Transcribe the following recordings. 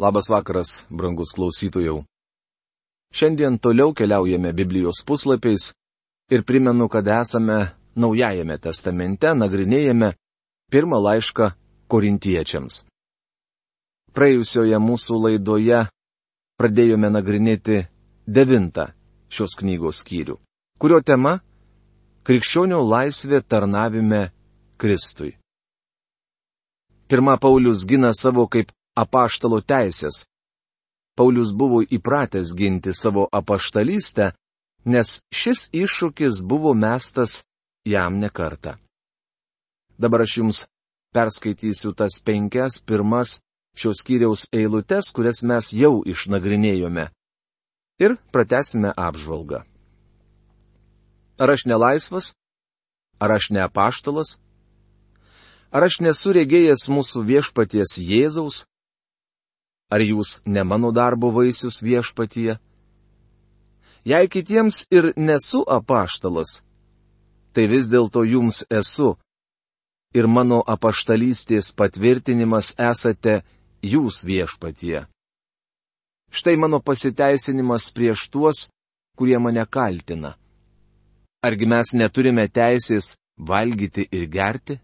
Labas vakaras, brangus klausytojų. Šiandien toliau keliaujame Biblijos puslapiais ir primenu, kad esame Naujajame testamente, nagrinėjame pirmą laišką korintiečiams. Praėjusioje mūsų laidoje pradėjome nagrinėti devintą šios knygos skyrių, kurio tema - krikščionių laisvė tarnavime Kristui. Pirma Paulius gina savo kaip apaštalo teisės. Paulius buvo įpratęs ginti savo apaštalystę, nes šis iššūkis buvo mestas jam nekarta. Dabar aš jums perskaitysiu tas penkias pirmas šios kyriaus eilutes, kurias mes jau išnagrinėjome. Ir pratesime apžvalgą. Ar aš nelaisvas? Ar aš ne apaštalas? Ar aš nesu regėjęs mūsų viešpaties Jėzaus? Ar jūs ne mano darbo vaisius viešpatyje? Jei kitiems ir nesu apaštalas, tai vis dėlto jums esu. Ir mano apaštalystės patvirtinimas esate jūs viešpatyje. Štai mano pasiteisinimas prieš tuos, kurie mane kaltina. Argi mes neturime teisės valgyti ir gerti?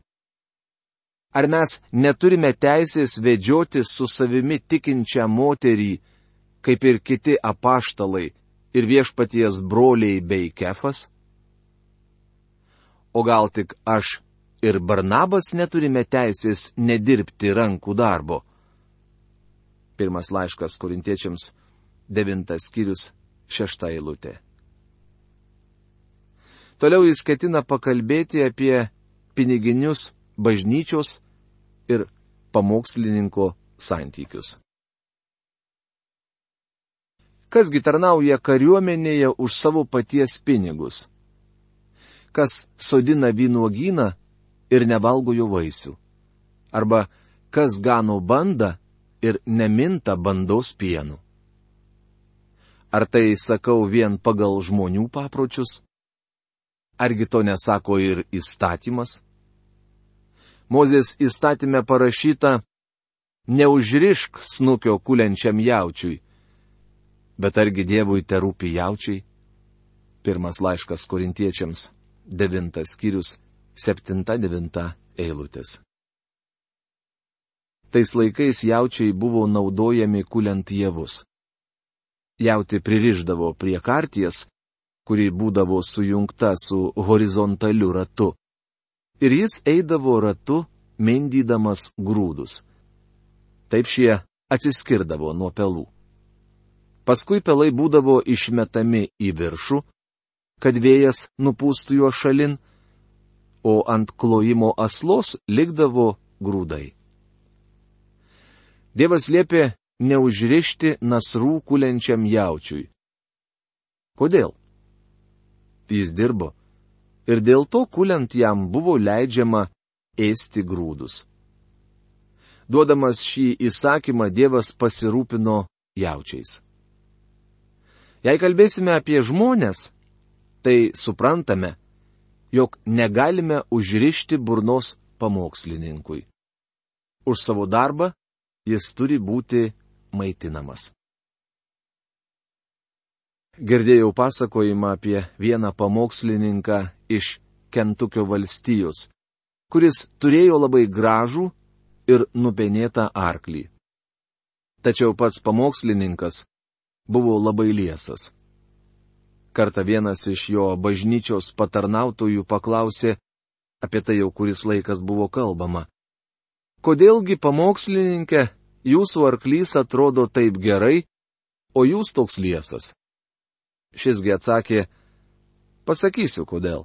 Ar mes neturime teisės vedžioti su savimi tikinčią moterį, kaip ir kiti apaštalai ir viešpaties broliai bei kefas? O gal tik aš ir Barnabas neturime teisės nedirbti rankų darbo? Pirmas laiškas korintiečiams, devintas skyrius, šešta eilutė. Toliau jis ketina pakalbėti apie piniginius bažnyčios ir pamokslininko santykius. Kasgi tarnauja kariuomenėje už savo paties pinigus? Kas sodina vynuogyną ir nevalgo jo vaisių? Arba kas gano bandą ir neminta bandos pienu? Ar tai sakau vien pagal žmonių papročius? Argi to nesako ir įstatymas? Mozės įstatymė parašyta, neužrišk snukio kulenčiam jaučiui. Bet argi Dievui te rūpi jaučiai? Pirmas laiškas korintiečiams, devintas skyrius, septinta devinta eilutės. Tais laikais jaučiai buvo naudojami kuliant javus. Jauti pririždavo prie karties, kuri būdavo sujungta su horizontaliu ratu ir jis eidavo ratu, mindydamas grūdus. Taip šie atsiskirdavo nuo pelų. Paskui pelai būdavo išmetami į viršų, kad vėjas nupūstų juo šalin, o ant klojimo aslos likdavo grūdai. Dievas liepė neužrišti nasrų kulenčiam jaučiui. Kodėl? Jis dirbo ir dėl to kuliant jam buvo leidžiama ėsti grūdus. Duodamas šį įsakymą Dievas pasirūpino jaučiais. Jei kalbėsime apie žmonės, tai suprantame, jog negalime užrišti burnos pamokslininkui. Už savo darbą jis turi būti maitinamas. Girdėjau pasakojimą apie vieną pamokslininką iš Kentukio valstijos, kuris turėjo labai gražų ir nupenėtą arklį. Tačiau pats pamokslininkas buvo labai liesas. Kartą vienas iš jo bažnyčios patarnautojų paklausė, apie tai jau kuris laikas buvo kalbama. Kodėlgi pamokslininkė, jūsų arklys atrodo taip gerai, o jūs toks liesas? Šisgi atsakė, pasakysiu kodėl.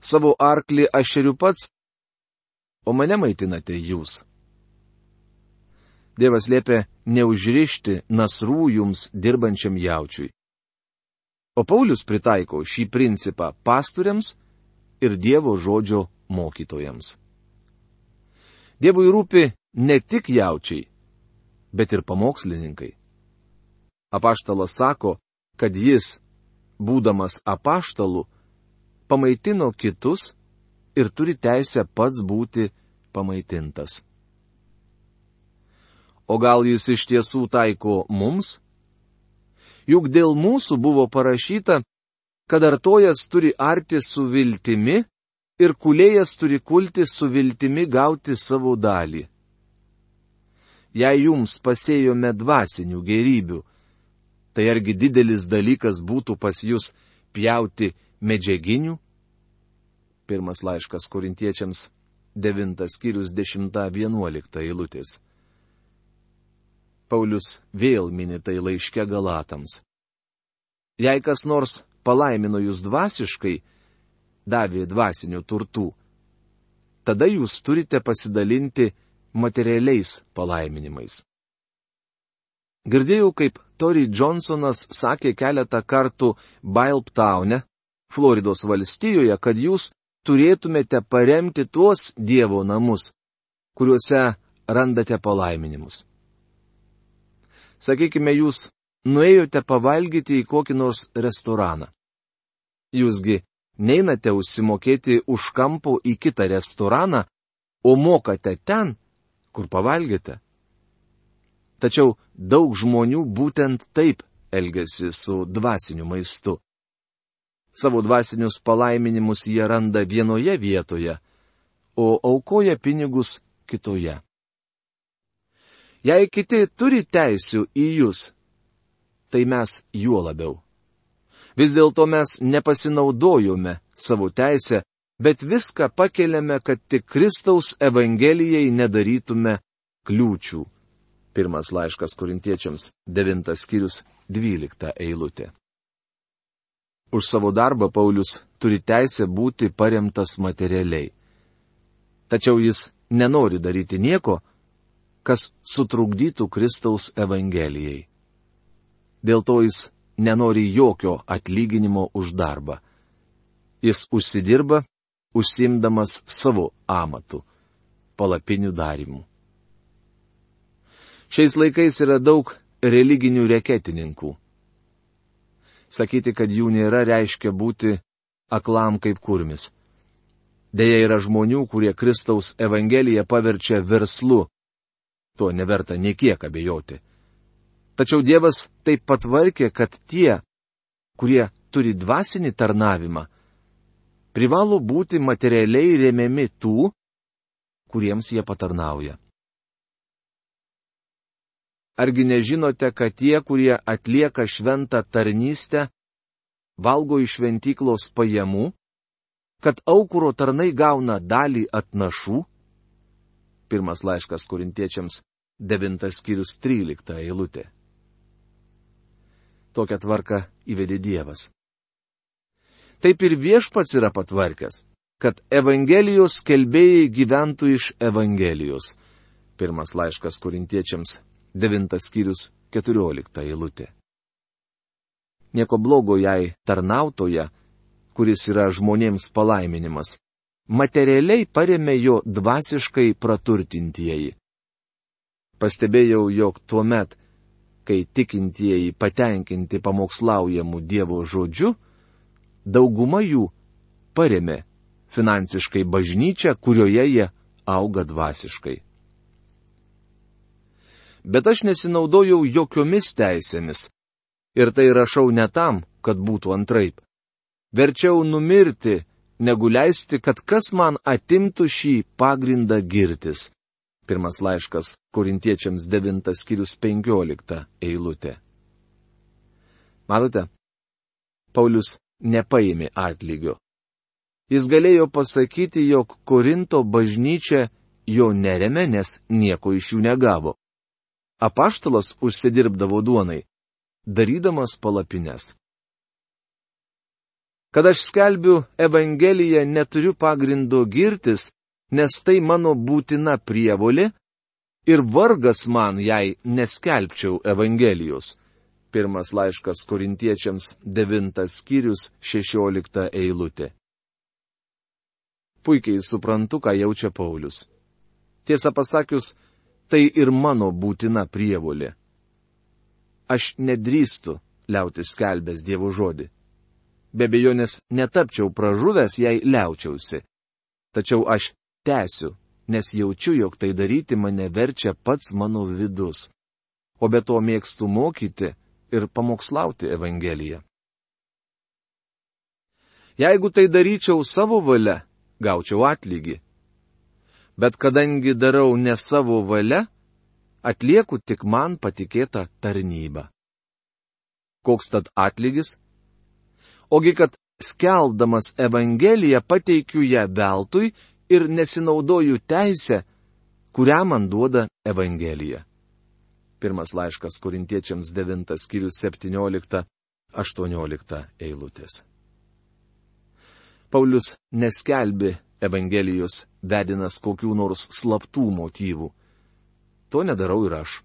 Savo arklį aš šeriu pats, o mane maitinate jūs. Dievas liepia neužrišti nasrų jums dirbančiam jaučiui. O Paulius pritaiko šį principą pastoriams ir Dievo žodžio mokytojams. Dievui rūpi ne tik jaučiai, bet ir pamokslininkai. Apaštalas sako, kad jis, būdamas apaštalu, pamaitino kitus ir turi teisę pats būti pamaitintas. O gal jis iš tiesų taiko mums? Juk dėl mūsų buvo parašyta, kad artojas turi arti su viltimi ir kulėjas turi kulti su viltimi gauti savo dalį. Jei jums pasėjome dvasinių gerybių, tai argi didelis dalykas būtų pas jūs pjauti medžiaginių? Pirmas laiškas korintiečiams, 9 skyrius 10-11 eilutės. Paulius vėl mini tai laiške Galatams. Jei kas nors palaimino jūs dvasiškai, davė dvasinių turtų, tada jūs turite pasidalinti materialiais palaiminimais. Girdėjau, kaip Tori Johnsonas sakė keletą kartų Bailptaune, Floridos valstijoje, kad jūs turėtumėte paremti tuos Dievo namus, kuriuose randate palaiminimus. Sakykime, jūs nuėjote pavalgyti į kokį nors restoraną. Jūsgi neinate užsimokėti už kampo į kitą restoraną, o mokate ten, kur pavalgėte. Tačiau daug žmonių būtent taip elgesi su dvasiniu maistu. Savo dvasinius palaiminimus jie randa vienoje vietoje, o aukoja pinigus kitoje. Jei kiti turi teisių į jūs, tai mes juo labiau. Vis dėlto mes nepasinaudojome savo teisę, bet viską pakeliame, kad tik Kristaus Evangelijai nedarytume kliūčių. Pirmas laiškas korintiečiams, devintas skyrius, dvylikta eilutė. Už savo darbą Paulius turi teisę būti paremtas materialiai. Tačiau jis nenori daryti nieko, kas sutrukdytų Kristaus Evangelijai. Dėl to jis nenori jokio atlyginimo už darbą. Jis užsidirba, užsimdamas savo amatu - palapinių darimų. Šiais laikais yra daug religinių reketininkų. Sakyti, kad jų nėra, reiškia būti aklam kaip kurmis. Deja yra žmonių, kurie Kristaus Evangeliją paverčia verslu, tuo neverta niekiek abejoti. Tačiau Dievas taip patvarkė, kad tie, kurie turi dvasinį tarnavimą, privalo būti materialiai remiami tų, kuriems jie patarnauja. Argi nežinote, kad tie, kurie atlieka šventą tarnystę, valgo iš šventyklos pajamų, kad aukuro tarnai gauna dalį atnašų? Pirmas laiškas korintiečiams 9 skyrius 13 eilutė. Tokią tvarką įvedė Dievas. Taip ir viešpats yra patvarkęs, kad Evangelijos kelbėjai gyventų iš Evangelijos. Pirmas laiškas korintiečiams 9 skyrius 14 eilutė. Nieko blogo jai tarnautoje, kuris yra žmonėms palaiminimas, materialiai paremė jo dvasiškai praturtintieji. Pastebėjau, jog tuo met, kai tikintieji patenkinti pamokslaujamų Dievo žodžiu, dauguma jų paremė finansiškai bažnyčią, kurioje jie auga dvasiškai. Bet aš nesinaudojau jokiomis teisėmis. Ir tai rašau ne tam, kad būtų antraip. Verčiau numirti, negu leisti, kad kas man atimtų šį pagrindą girtis. Pirmas laiškas korintiečiams 9 skyrius 15 eilutė. Matote, Paulius nepaėmė atlygio. Jis galėjo pasakyti, jog Korinto bažnyčia jo neremė, nes nieko iš jų negavo. Apaštalas užsidirbdavo duonai, darydamas palapines. Kad aš skelbiu Evangeliją, neturiu pagrindo girtis, nes tai mano būtina prievolė ir vargas man, jei neskelbčiau Evangelijos. Pirmas laiškas korintiečiams, devintas skyrius, šešiolikta eilutė. Puikiai suprantu, ką jaučia Paulius. Tiesą pasakius, tai ir mano būtina prievolė. Aš nedrįstu liautis skelbęs Dievo žodį. Be bejonės netapčiau pražuvęs, jei liaučiausi. Tačiau aš tęsiu, nes jaučiu, jog tai daryti mane verčia pats mano vidus. O be to mėgstu mokyti ir pamokslauti Evangeliją. Jeigu tai daryčiau savo valia, gaučiau atlygį. Bet kadangi darau ne savo valia, atlieku tik man patikėtą tarnybą. Koks tad atlygis? Ogi, kad skelbdamas Evangeliją pateikiu ją veltui ir nesinaudoju teisę, kurią man duoda Evangelija. Pirmas laiškas korintiečiams 9 skyrius 17-18 eilutės. Paulius neskelbi Evangelijos vedinas kokių nors slaptų motyvų. To nedarau ir aš.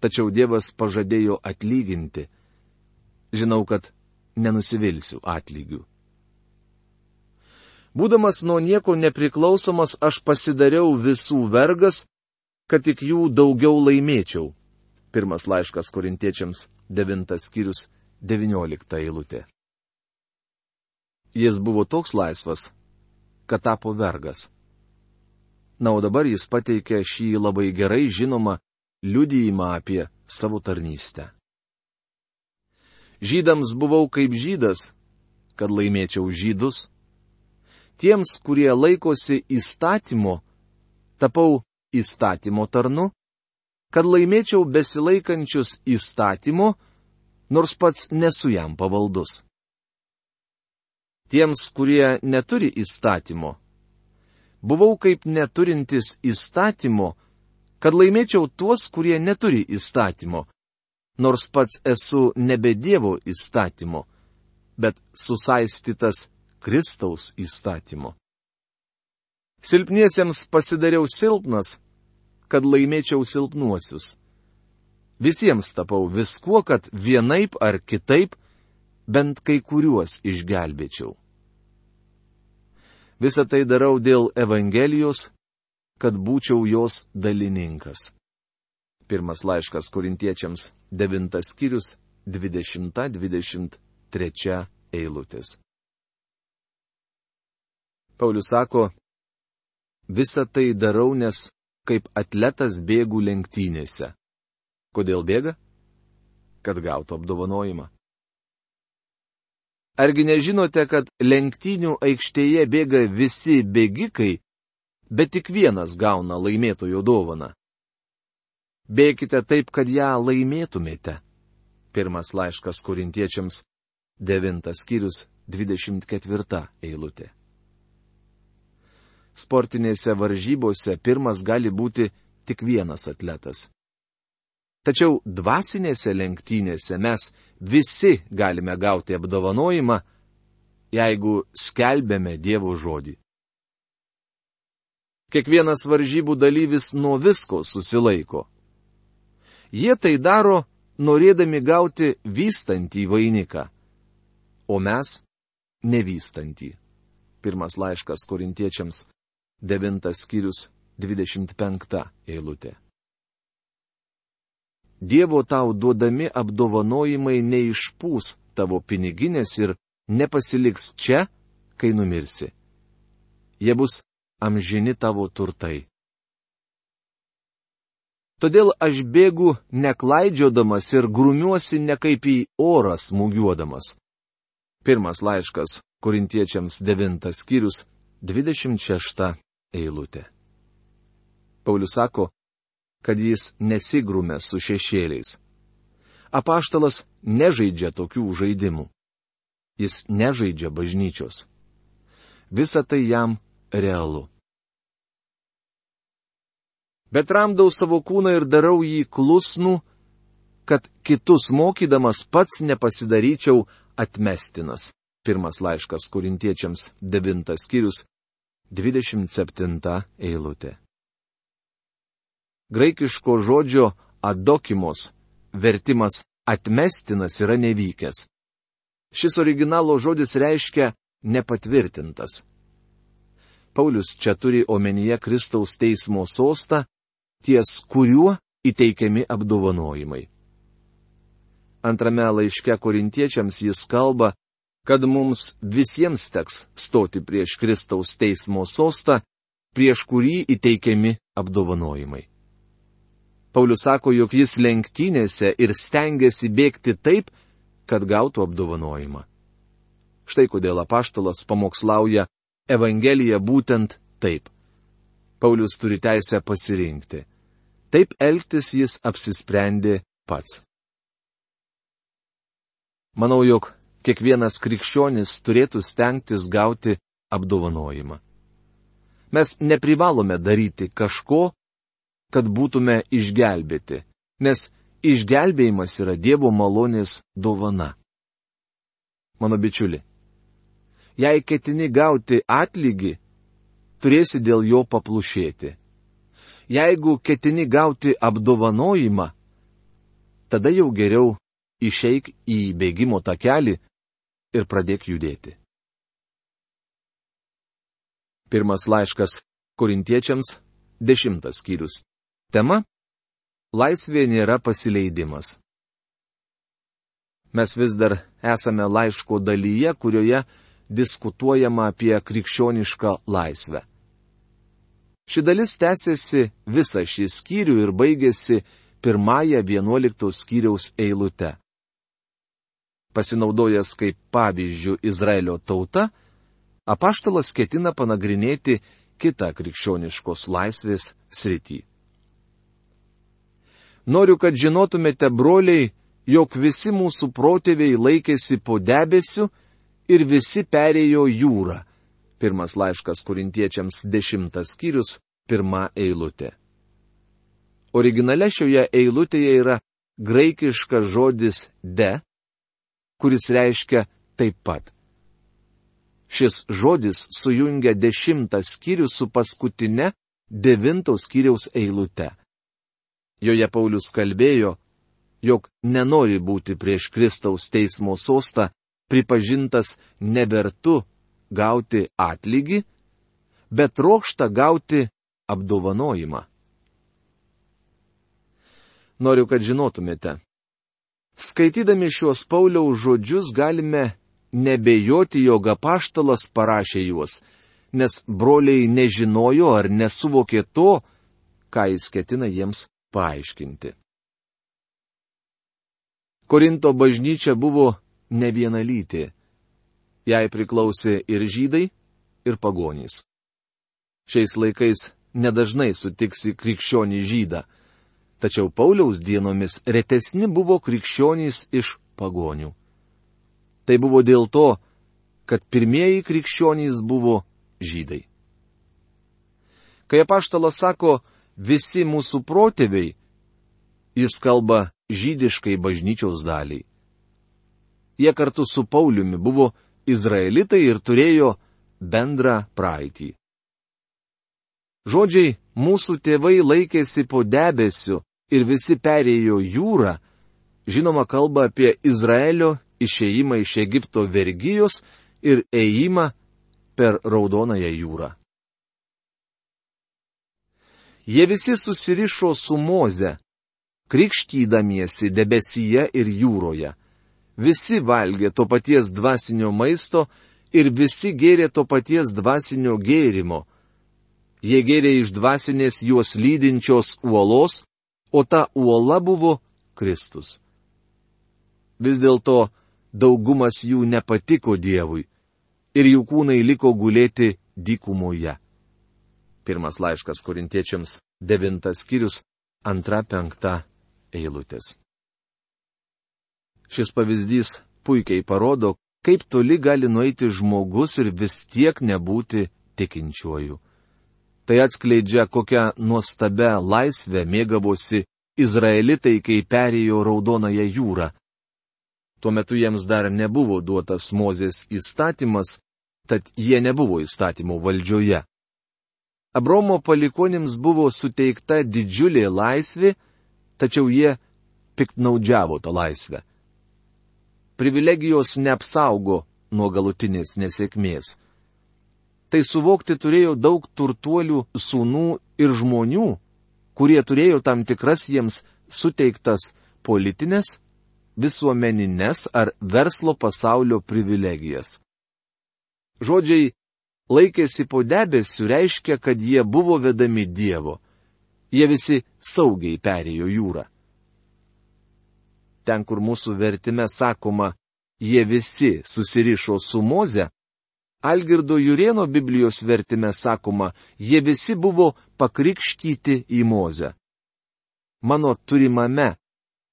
Tačiau Dievas pažadėjo atlyginti. Žinau, kad nenusivilsiu atlygių. Būdamas nuo nieko nepriklausomas, aš pasidariau visų vergas, kad tik jų daugiau laimėčiau. Pirmas laiškas korintiečiams, devintas skyrius, devyniolikta eilutė. Jis buvo toks laisvas, kad tapo vergas. Na, o dabar jis pateikė šį labai gerai žinomą liudijimą apie savo tarnystę. Žydams buvau kaip žydas, kad laimėčiau žydus, tiems, kurie laikosi įstatymo, tapau įstatymo tarnu, kad laimėčiau besilaikančius įstatymo, nors pats nesu jam pavaldus. Tiems, kurie neturi įstatymo, buvau kaip neturintis įstatymo, kad laimėčiau tuos, kurie neturi įstatymo, nors pats esu nebe Dievo įstatymo, bet susaistytas Kristaus įstatymu. Silpniesiems pasidariau silpnas, kad laimėčiau silpnuosius. Visiems tapau viskuo, kad vienaip ar kitaip bent kai kuriuos išgelbėčiau. Visą tai darau dėl Evangelijos, kad būčiau jos dalininkas. Pirmas laiškas korintiečiams, devintas skyrius, 20-23 eilutės. Paulius sako, visą tai darau, nes kaip atletas bėgu lenktynėse. Kodėl bėga? Kad gautų apdovanojimą. Argi nežinote, kad lenktynių aikštėje bėga visi bėgikai, bet tik vienas gauna laimėtojo dovaną? Bėkite taip, kad ją laimėtumėte. Pirmas laiškas korintiečiams, devintas skyrius, 24 eilutė sportinėse varžybose pirmas gali būti tik vienas atletas. Tačiau dvasinėse lenktynėse mes visi galime gauti apdovanojimą, jeigu skelbėme Dievo žodį. Kiekvienas varžybų dalyvis nuo visko susilaiko. Jie tai daro, norėdami gauti vystantį vainiką, o mes nevystantį. Pirmas laiškas korintiečiams, 9 skyrius 25 eilutė. Dievo tau duodami apdovanojimai neišpūs tavo piniginės ir nepasiliks čia, kai numirsi. Jie bus amžini tavo turtai. Todėl aš bėgu neklaidžiodamas ir grumiuosi ne kaip į orą smūgiuodamas. Pirmas laiškas Korintiečiams devintas skyrius 26 eilutė. Paulius sako, kad jis nesigrūmė su šešėliais. Apaštalas nežaidžia tokių žaidimų. Jis nežaidžia bažnyčios. Visa tai jam realu. Bet ramdau savo kūną ir darau jį klusnų, kad kitus mokydamas pats nepasidaryčiau atmestinas. Pirmas laiškas kurintiečiams, devintas skyrius, 27 eilutė. Graikiško žodžio adokimos vertimas atmestinas yra nevykęs. Šis originalo žodis reiškia nepatvirtintas. Paulius čia turi omenyje Kristaus teismo sostą, ties kuriuo įteikiami apdovanojimai. Antrame laiške korintiečiams jis kalba kad mums visiems teks stoti prieš Kristaus teismo sostą, prieš kurį įteikiami apdovanojimai. Paulius sako, jog jis lenktynėse ir stengiasi bėgti taip, kad gautų apdovanojimą. Štai kodėl apaštalas pamokslauja Evangeliją būtent taip. Paulius turi teisę pasirinkti. Taip elgtis jis apsisprendė pats. Manau, jog kiekvienas krikščionis turėtų stengtis gauti apdovanojimą. Mes neprivalome daryti kažko, kad būtume išgelbėti, nes išgelbėjimas yra Dievo malonės dovana. Mano bičiuli, jei ketini gauti atlygį, turėsi dėl jo paplušėti. Jeigu ketini gauti apdovanojimą, tada jau geriau išeik į bėgimo takelį ir pradėk judėti. Pirmas laiškas korintiečiams, dešimtas skyrius. Tema - Laisvė nėra pasileidimas. Mes vis dar esame laiško dalyje, kurioje diskutuojama apie krikščionišką laisvę. Ši dalis tęsiasi visą šį skyrių ir baigėsi pirmąją vienuolikto skyriaus eilute. Pasinaudojęs kaip pavyzdžių Izraelio tauta, apaštalas ketina panagrinėti kitą krikščioniškos laisvės sritį. Noriu, kad žinotumėte, broliai, jog visi mūsų protėviai laikėsi po debesiu ir visi perėjo jūrą. Pirmas laiškas kurintiečiams dešimtas skyrius, pirma eilutė. Originale šioje eilutėje yra graikiškas žodis de, kuris reiškia taip pat. Šis žodis sujungia dešimtą skyrių su paskutinė devintos skyriaus eilute. Joje Paulius kalbėjo, jog nenori būti prieš Kristaus teismo sostą pripažintas nevertu gauti atlygį, bet trokšta gauti apdovanojimą. Noriu, kad žinotumėte. Skaitydami šios Pauliaus žodžius galime nebejoti, jog apaštalas parašė juos, nes broliai nežinojo ar nesuvokė to, ką jis ketina jiems paaiškinti. Korinto bažnyčia buvo ne vienalytė. Jai priklausė ir žydai, ir pagonys. Šiais laikais nedažnai sutiksi krikščionį žydą, tačiau Pauliaus dienomis retesni buvo krikščionys iš pagonių. Tai buvo dėl to, kad pirmieji krikščionys buvo žydai. Kai apaštalas sako, visi mūsų protėviai, jis kalba žydiškai bažnyčiaus daliai. Jie kartu su Pauliumi buvo izraelitai ir turėjo bendrą praeitį. Žodžiai mūsų tėvai laikėsi po debesiu ir visi perėjo jūrą, žinoma kalba apie Izraelio išėjimą iš Egipto vergyjos ir ėjimą per Raudonąją jūrą. Jie visi susirišo su Moze, krikštydamiesi debesyje ir jūroje. Visi valgė to paties dvasinio maisto ir visi gėrė to paties dvasinio gėrimo. Jie gėrė iš dvasinės juos lydinčios uolos, o ta uola buvo Kristus. Vis dėlto daugumas jų nepatiko Dievui ir jų kūnai liko gulėti dykumoje. Pirmas laiškas korintiečiams, devintas skyrius, antra penkta eilutės. Šis pavyzdys puikiai parodo, kaip toli gali nueiti žmogus ir vis tiek nebūti tikinčiuoju. Tai atskleidžia, kokią nuostabę laisvę mėgavosi Izraelitai, kai perėjo Raudonąją jūrą. Tuo metu jiems dar nebuvo duotas Mozės įstatymas, tad jie nebuvo įstatymo valdžioje. Abromo palikonims buvo suteikta didžiulė laisvė, tačiau jie piktnaudžiavo tą laisvę. Privilegijos neapsaugo nuo galutinės nesėkmės. Tai suvokti turėjo daug turtuolių sūnų ir žmonių, kurie turėjo tam tikras jiems suteiktas politinės visuomeninės ar verslo pasaulio privilegijas. Žodžiai laikėsi po debesiu, reiškia, kad jie buvo vedami Dievo. Jie visi saugiai perėjo jūrą. Ten, kur mūsų vertime sakoma, jie visi susirišo su Moze, Algirdo Jurieno Biblijos vertime sakoma, jie visi buvo pakrikštyti į Mozę. Mano turimame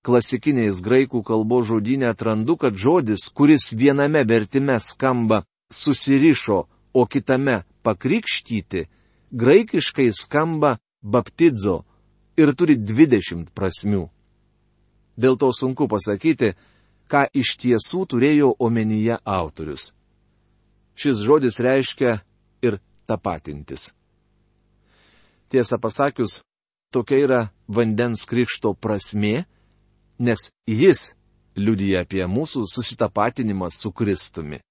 klasikiniais graikų kalbos žodinė atrandu, kad žodis, kuris viename vertime skamba susirišo, o kitame pakrikštyti, graikiškai skamba baptizo ir turi 20 prasmių. Dėl to sunku pasakyti, ką iš tiesų turėjo omenyje autorius. Šis žodis reiškia ir tapatintis. Tiesą pasakius, tokia yra vandens krikšto prasme, nes jis liudija apie mūsų susitapatinimą su Kristumi.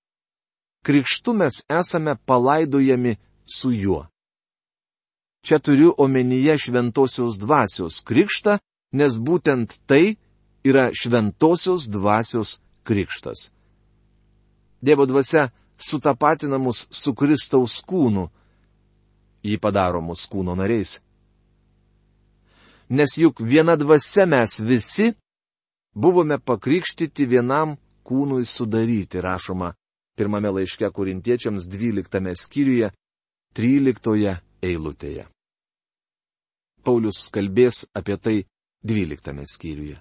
Krikštu mes esame palaidojami su juo. Čia turiu omenyje šventosios dvasios krikštą, nes būtent tai yra šventosios dvasios krikštas. Dievo dvasia sutapatina mus su Kristaus kūnu. Jį padaro mus kūno nariais. Nes juk viena dvasia mes visi buvome pakrikštyti vienam kūnui sudaryti, rašoma pirmame laiške korintiečiams 12 skyriuje, 13 eilutėje. Paulius kalbės apie tai 12 skyriuje.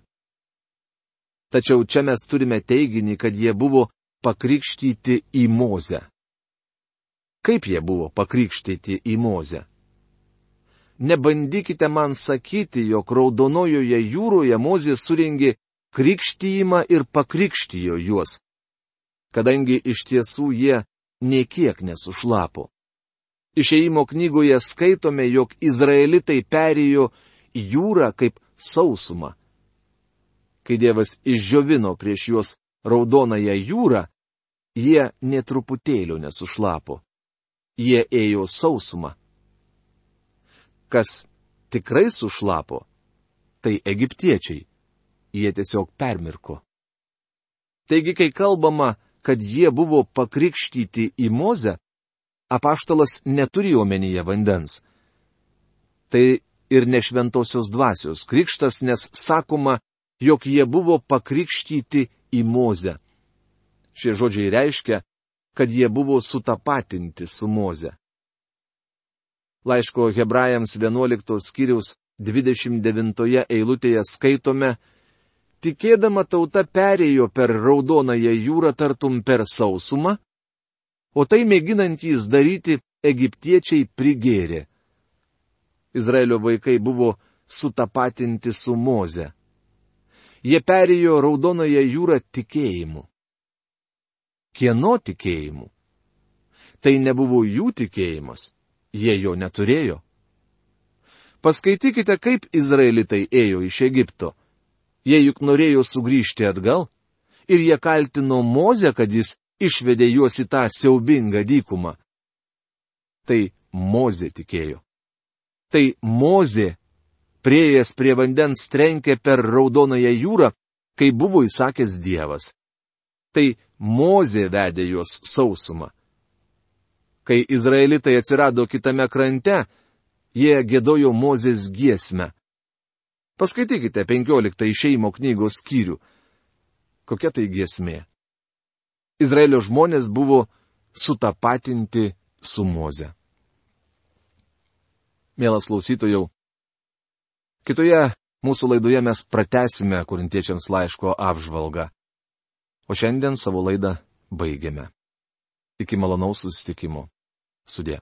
Tačiau čia mes turime teiginį, kad jie buvo pakrikštyti į Mozę. Kaip jie buvo pakrikštyti į Mozę? Nebandykite man sakyti, jog raudonojoje jūroje Mozė suringė krikštyjimą ir pakrikštijo juos, kadangi iš tiesų jie niekiek nesušlapo. Išėjimo knygoje skaitome, jog izraelitai perėjo jūrą kaip sausumą. Kai Dievas išžiovino prieš juos raudonąją jūrą, jie netruputėlio nesušlapo. Jie ėjo sausumą. Kas tikrai sušlapo, tai egiptiečiai. Jie tiesiog permirko. Taigi, kai kalbama, kad jie buvo pakrikštyti į Mozę, apaštalas neturi omenyje vandens. Tai ir nešventosios dvasios krikštas, nes sakoma, jog jie buvo pakrikštyti į Mozę. Šie žodžiai reiškia, kad jie buvo sutapatinti su Moze. Laiško hebrajams 11 skyriaus 29 eilutėje skaitome, tikėdama tauta perėjo per raudonąją jūrą tartum per sausumą, o tai mėginantys daryti egiptiečiai prigėrė. Izraelio vaikai buvo sutapatinti su Moze jie perėjo raudonąją jūrą tikėjimu. Kieno tikėjimu? Tai nebuvo jų tikėjimas, jie jo neturėjo. Paskaitykite, kaip izraelitai ėjo iš Egipto. Jie juk norėjo sugrįžti atgal ir jie kaltino Mozę, kad jis išvedė juos į tą siaubingą dykumą. Tai Mozė tikėjo. Tai Mozė prieėjęs prie vandens trenkė per raudonąją jūrą, kai buvo įsakęs Dievas. Tai Mozė vedė juos sausumą. Kai izraelitai atsirado kitame krante, jie gėdojo Mozės giesmę. Paskaitykite 15 išeimo knygos skyrių. Kokia tai giesmė? Izraelio žmonės buvo sutapatinti su Moze. Mielas klausytojau, Kitoje mūsų laidoje mes pratesime korintiečiams laiško apžvalgą. O šiandien savo laidą baigiame. Iki malonaus susitikimo. Sudė.